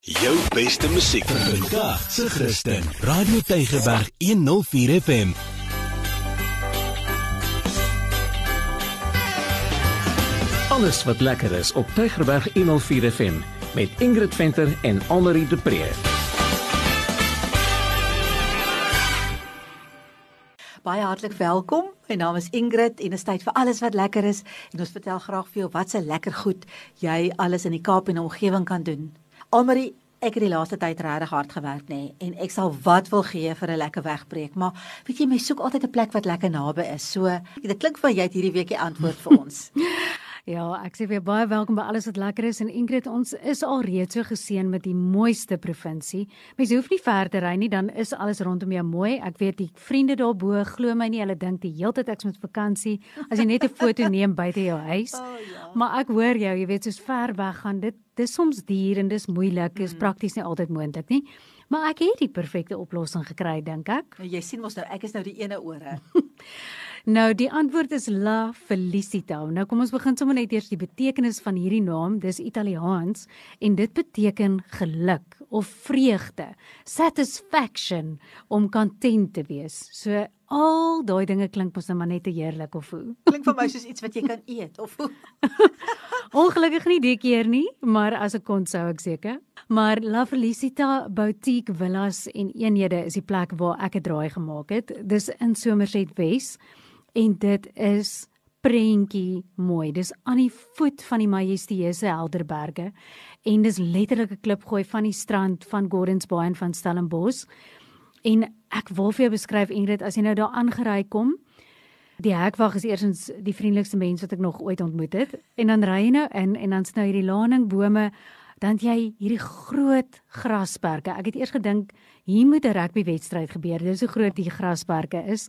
Jou beste musiek vandag se Christen. Radio Tygerberg 104 FM. Alles wat lekker is op Tygerberg 104 FM met Ingrid Venter en Annelie de Pre. Baie hartlik welkom. My naam is Ingrid en dit is tyd vir alles wat lekker is en ons vertel graag vir jou wat se lekker goed jy alles in die Kaap en omgewing kan doen. Almarie, ek het die laaste tyd regtig hard gewerk nê en ek sal wat wil gee vir 'n lekker wegbreek, maar weet jy, my soek altyd 'n plek wat lekker naby is. So, dit klink vir jy het hierdie week die antwoord vir ons. Ja, ek sê weer baie welkom by alles wat lekker is en Ingrid, ons is al reeds so geseën met die mooiste provinsie. Mens hoef nie ver te ry nie, dan is alles rondom jou mooi. Ek weet die vriende daarbo glo my nie, hulle dink die hele tyd ek's met vakansie as jy net 'n foto neem buite jou huis. Oh, ja. Maar ek hoor jou, jy weet soos ver weg gaan dit dis soms duur en dis moeilik, is Mm. prakties nie altyd moontlik nie. Maar ek het die perfekte oplossing gekry dink ek. Nou, jy sien mos nou, ek is nou die ene ore. Nou die antwoord is La Felicita. Nou kom ons begin sommer net eers die betekenis van hierdie naam. Dis Italiaans en dit beteken geluk of vreugde, satisfaction om content te wees. So al daai dinge klink mos nou maar net te heerlik of hoe. Klink vir my soos iets wat jy kan eet of hoe? Ongelukkig nie die keer nie, maar as ek kon sou ek seker. Maar La Felicita Boutique Villas en eenhede is die plek waar ek 'n draai gemaak het. Dis in Somerset Wes en dit is prentjie mooi. Dis aan die voet van die majestueuse Helderberge en dis letterlik 'n klipgooi van die strand van Gordons Bay en van Stellenbosch. En ek wil vir jou beskryf Ingrid, as jy nou daar aangery kom, Die hekwag is eersins die vriendelikste mens wat ek nog ooit ontmoet het. En dan ry jy nou in en dan snou hierdie laningbome, dan jy hierdie groot grasperke. Ek het eers gedink hier moet 'n rugbywedstryd gebeur. Dis hoe groot die grasperke is.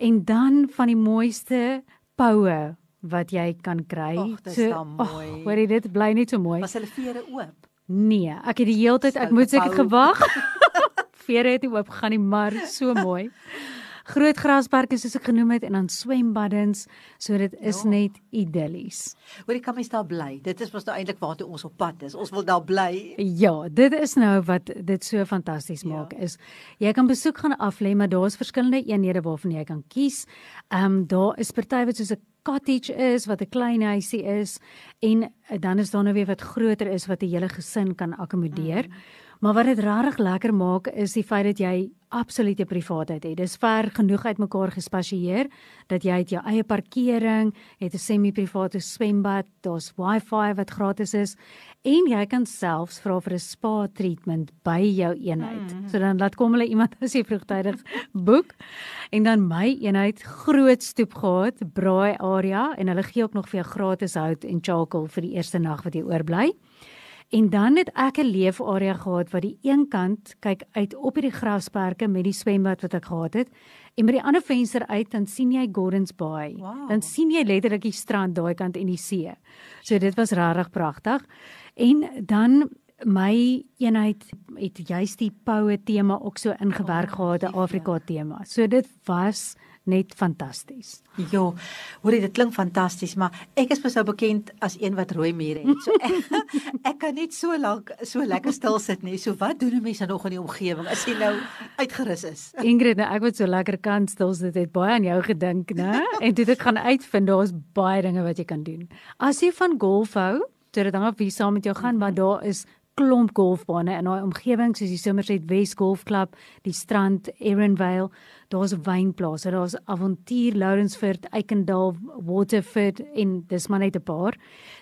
En dan van die mooiste poue wat jy kan kry. Ag, dis dan mooi. ag, Hoor jy dit bly net so mooi. Was hulle vere oop? Nee, ek het die hele tyd ek Soute moet seker gewag. Vere het nie oop gegaan nie, maar so mooi. Groot grasperke soos ek genoem het en dan swembaddens, so dit is Ja. net idillies. Hoor jy kan mens daar bly. Dit is mos nou eintlik waartoe ons op pad is. Ons wil daar bly. Ja, dit is nou wat dit so fantasties Ja. maak is. Jy kan besoek gaan aflê, maar daar's verskillende eenhede waarvan jy kan kies. Ehm um, daar is party wat soos 'n cottage is, wat 'n klein huisie is en dan is daar nou weer wat groter is wat 'n hele gesin kan akkommodeer. Mm. Maar wat dit regtig lekker maak is die feit dat jy absolute privaatheid het. Dis ver genoeg uitmekaar gespasieer dat jy het jou eie parkering, het 'n semi-private swembad, daar's Wi-Fi wat gratis is en jy kan selfs vra vir 'n spa treatment by jou eenheid. Mm. So dan laat kom hulle iemand as jy vroegtydig boek. En dan my eenheid groot stoep gehad, braai area en hulle gee ook nog vir jou gratis hout en charcoal vir die eerste nag wat jy oorbly. En dan het ek 'n leefarea gehad wat die een kant kyk uit op hierdie grasperke met die swembad wat ek gehad het en by die ander venster uit dan sien jy Gordons Bay. Wow. Dan sien jy letterlik die strand daai kant en die see. So dit was regtig pragtig. En dan my eenheid het juist die poue tema ook so ingewerk Oh, gehad, 'n. Afrika tema. So dit was net fantasties. Ja, hoorie dit klink fantasties, maar ek is mos nou bekend as een wat rooi mure het. So ek, ek kan net so lank so lekker stil sit nie. So wat doen 'n mens dan nog in die omgewing as jy nou uitgerus is? Ingrid, nou, ek wat so lekker kan stils dit het baie aan jou gedink, né? En het ek gaan uitvind daar's baie dinge wat jy kan doen. As jy van golf hou, toe dit hang af wie saam met jou gaan, maar daar is klomp golfbane in daai omgewing soos die Somerset West Golfklub, die strand Erenvale, daar's wynplase, daar's Avontuur, Lawrenceford, Eikendal, Waterford en dis maar net 'n paar.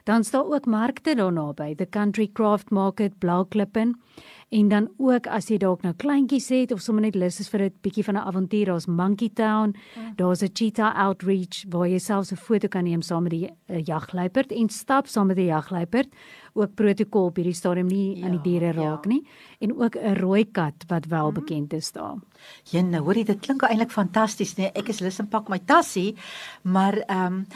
Dan staan ook markte daar naby, the Country Craft Market, Blauklippen. En dan ook as jy dalk nou kleintjies het of sommer net lus is vir 'n bietjie van 'n avontuur, daar's Monkey Town, daar's 'n Cheetah Outreach waar jy selfs 'n foto kan neem saam met die uh, jagluiperd en stap saam met die jagluiperd. Ook protokol op hierdie stadium nie aan die Ja, diere ja. raak nie. En ook 'n rooi kat wat wel bekend is daar. Ja, nou hoorie dit klink eintlik fantasties, nee. Ek is lus en pak my tassie, maar ehm um,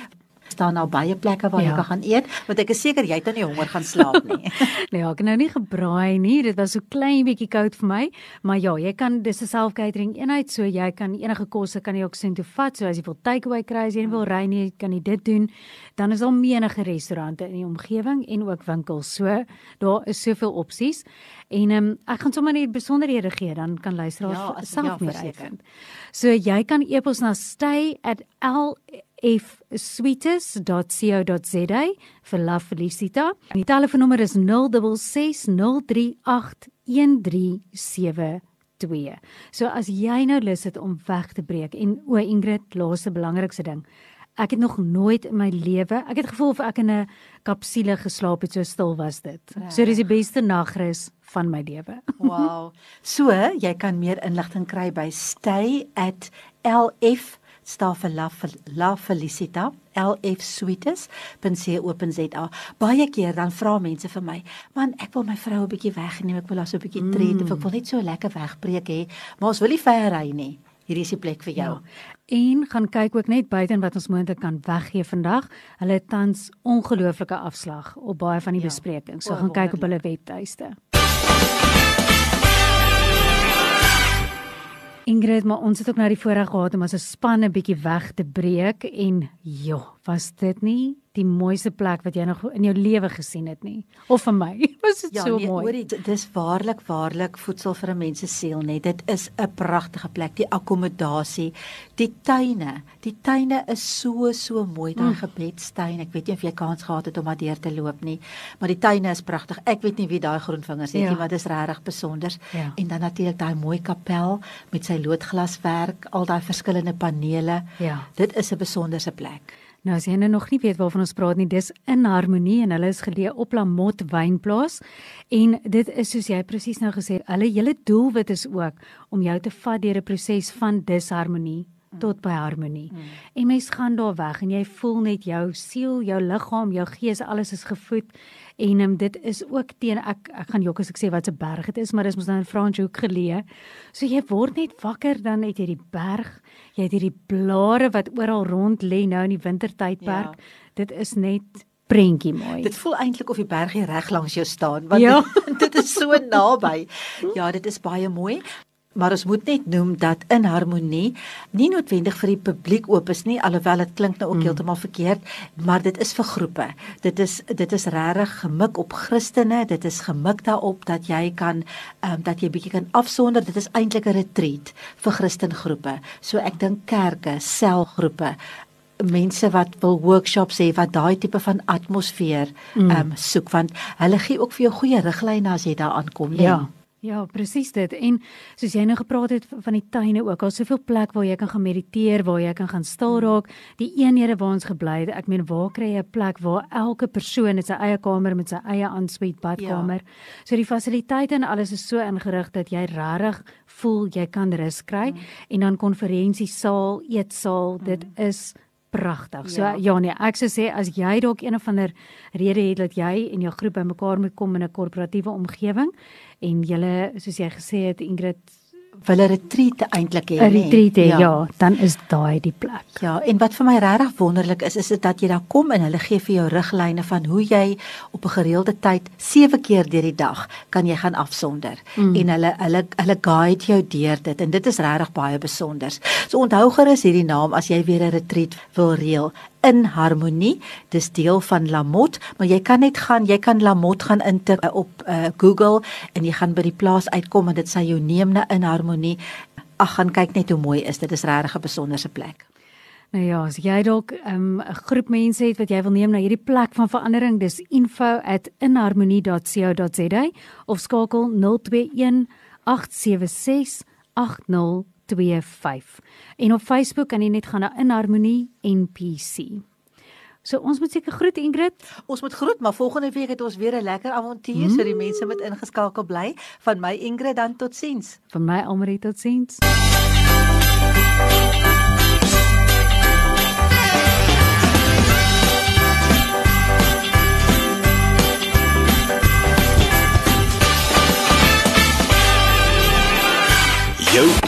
staan daar baie plekke waar Ja. jy kan gaan eet, want ek is seker jy het nou nie honger gaan slaap nie. Nee, ek nou nie gebraai nie. Dit was so klein bietjie koud vir my, maar ja, jy kan dis 'n self-catering eenheid, so jy kan enige kosse kan jy ook sien toe vat. So as jy wil takeaway kry, as jy wil ry nie, kan jy dit doen. Dan is daar menige restaurante in die omgewing en ook winkels. So daar is soveel opsies. En ehm um, ek gaan sommer net besonderhede gee, dan kan luisteraars Ja, self ja, meer uitvind. So jy kan e-pos na stay@lfsweetes.co.za vir La Felicita. Die telefoonnommer is 0603831372. So as jy nou lus het om weg te breek en o Ingrid, laaste belangrikste ding. Ek het nog nooit in my lewe, ek het gevoel of ek in 'n kapsule geslaap het, so stil was dit. So dis die beste nagrus van my lewe. Wow. So, jy kan meer inligting kry by stay@lf staan vir La, La Felicita lfsweetes.co.za. Baie keer dan vra mense vir my, "Man, ek wil my vrou 'n bietjie wegneem, ek wil haar so 'n bietjie treat of ek wil net so lekker wegbreek hê, maar ons wil nie ver ry nie." Hierdie is die plek vir jou. Ja. En gaan kyk ook net buite wat ons moontlik kan weggee vandag. Hulle het tans ongelooflike afslag op baie van die Ja. besprekings. So O, gaan kyk op wonderlik. hulle webtuiste. Ingrid, maar ons het ook nou die voorreg gehad om as 'n span 'n bietjie weg te breek en ja, was dit nie die mooiste plek wat jy nog in jou lewe gesien het nie? Of vir my was dit Ja, so nee, mooi. hoorie, d- dis waarlik waarlik voedsel vir 'n mens se siel net. Dit is 'n pragtige plek, die akkommodasie, die tuine. Die tuine is so so mooi, daai mm. gebedstuin. Ek weet nie of jy kans gehad het om daar deur te loop nie, maar die tuine is pragtig. Ek weet nie wie daai groenvingers het Ja. nie, maar dis regtig besonder. Ja. En dan natuurlik daai mooi kapel met sy loodglaswerk, al daai verskillende panele. Ja. Dit is 'n besonderse plek. Nou as jy nou nog nie weet waarvan ons praat nie, dis in harmonie en hulle is geleë op Lamot Wynplaas. En dit is soos jy presies nou gesê, hulle hele doelwit is ook om jou te vat deur 'n proses van disharmonie tot by harmonie. Mm. En mens gaan daar weg en jy voel net jou siel, jou liggaam, jou gees, alles is gevoed. En um, dit is ook teen ek ek gaan jok as ek sê wat 'n berg dit is, maar dis mos nou in Franschhoek geleë. So jy word net wakker dan het jy die berg, jy het hierdie blare wat oral rond lê nou in die wintertydperk. Ja. Dit is net prentjie mooi. Dit voel eintlik of die berg hier reg langs jou staan want Ja. dit, dit is so naby. Ja, dit is baie mooi. Maar ons moet net noem dat in harmonie nie noodwendig vir die publiek oop is nie, alhoewel dit klink nou ook mm. heeltemal verkeerd, maar dit is vir groepe. Dit is dit is regtig gemik op Christene, dit is gemik daarop dat jy kan um, dat jy bietjie kan afsonder. Dit is eintlik 'n retreat vir Christengroepe. So ek dink kerke, selgroepe, mense wat wil workshops hê wat daai tipe van atmosfeer ehm mm. um, soek want hulle gee ook vir jou goeie riglyne as jy daar aankom, nee. Ja. Ja, presies dit. En soos jy nou gepraat het van die tuine ook, daar's soveel plek waar jy kan gaan mediteer, waar jy kan gaan stil raak. Die eenhede waar ons gebly het, ek meen, waar kry jy 'n plek waar elke persoon het sy eie kamer met sy eie ensuite badkamer. Ja. So die fasiliteite en alles is so ingerig dat jy regtig voel jy kan rus kry mm. en dan konferensiesaal, eetsaal, mm. dit is pragtig. So Ja. ja nee, ek sou sê as jy dalk een of ander rede het dat jy en jou groep bymekaar moet kom in 'n korporatiewe omgewing en julle soos jy gesê het Ingrid wil 'n retreat eintlik hê, 'n retreat hê, ja. ja, dan is daai die plek. Ja, en wat vir my regtig wonderlik is, is dit dat jy daar kom en hulle gee vir jou riglyne van hoe jy op 'n gereelde tyd 7 keer deur die dag kan jy gaan afsonder. Mm. En hulle hulle hulle guide jou deur dit en dit is regtig baie besonder. So onthou gerus hierdie naam as jy weer 'n retreat wil reël in harmonie. Dis deel van Lamot, maar jy kan net gaan, jy kan Lamot gaan intik op uh, Google en jy gaan by die plaas uitkom en dit sê jou neem na in harmonie. Ag, gaan kyk net hoe mooi is dit. Dis regtig 'n besonderse plek. Nou ja, as jy dalk 'n um, groep mense het wat jy wil neem na hierdie plek van verandering, dis info@inharmonie.co.za of skakel 021 876 8025. En op Facebook kan jy net gaan na Inharmonie NPC. So ons moet seker groet Ingrid. Ons moet groet, maar volgende week het ons weer 'n lekker avontuur, mm. so die mense moet ingeskakel bly. Van my Ingrid dan totsiens. Van my Almarie totsiens.